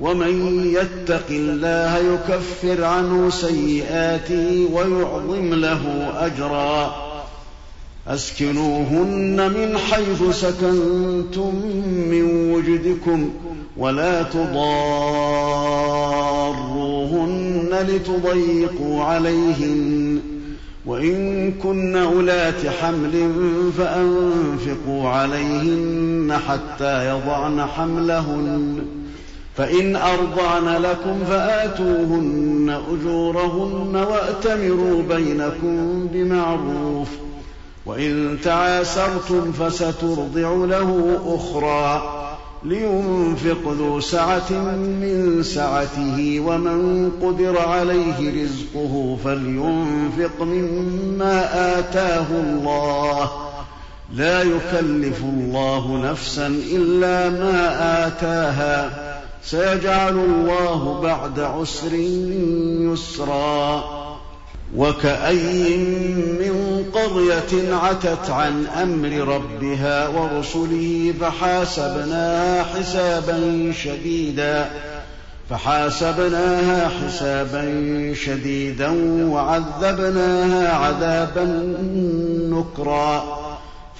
ومن يتق الله يكفر عنه سيئاته ويعظم له أجرا. أسكنوهن من حيث سكنتم من وجدكم ولا تضاروهن لتضيقوا عليهن. وإن كن أولات حمل فأنفقوا عليهن حتى يضعن حملهن. فإن أرضعن لكم فآتوهن أجورهن وأتمروا بينكم بمعروف وإن تعاسرتم فسترضع له أخرى لينفق ذو سعة من سعته ومن قدر عليه رزقه فلينفق مما آتاه الله. لا يكلف الله نفسا إلا ما آتاها. سيجعل الله بعد عسر يسرا وكأي من قرية عتت عن أمر ربها ورسله فحاسبناها حسابا شديدا فحاسبناها حسابا شديدا وعذبناها عذابا نكرا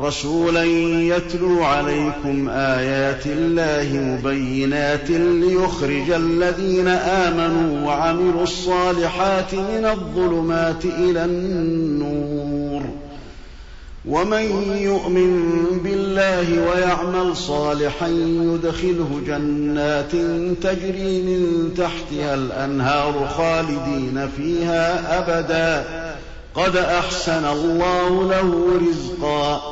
رسولا يتلو عليكم آيات الله مبينات ليخرج الذين آمنوا وعملوا الصالحات من الظلمات إلى النور. ومن يؤمن بالله ويعمل صالحا يدخله جنات تجري من تحتها الأنهار خالدين فيها أبدا. قد أحسن الله له رزقا.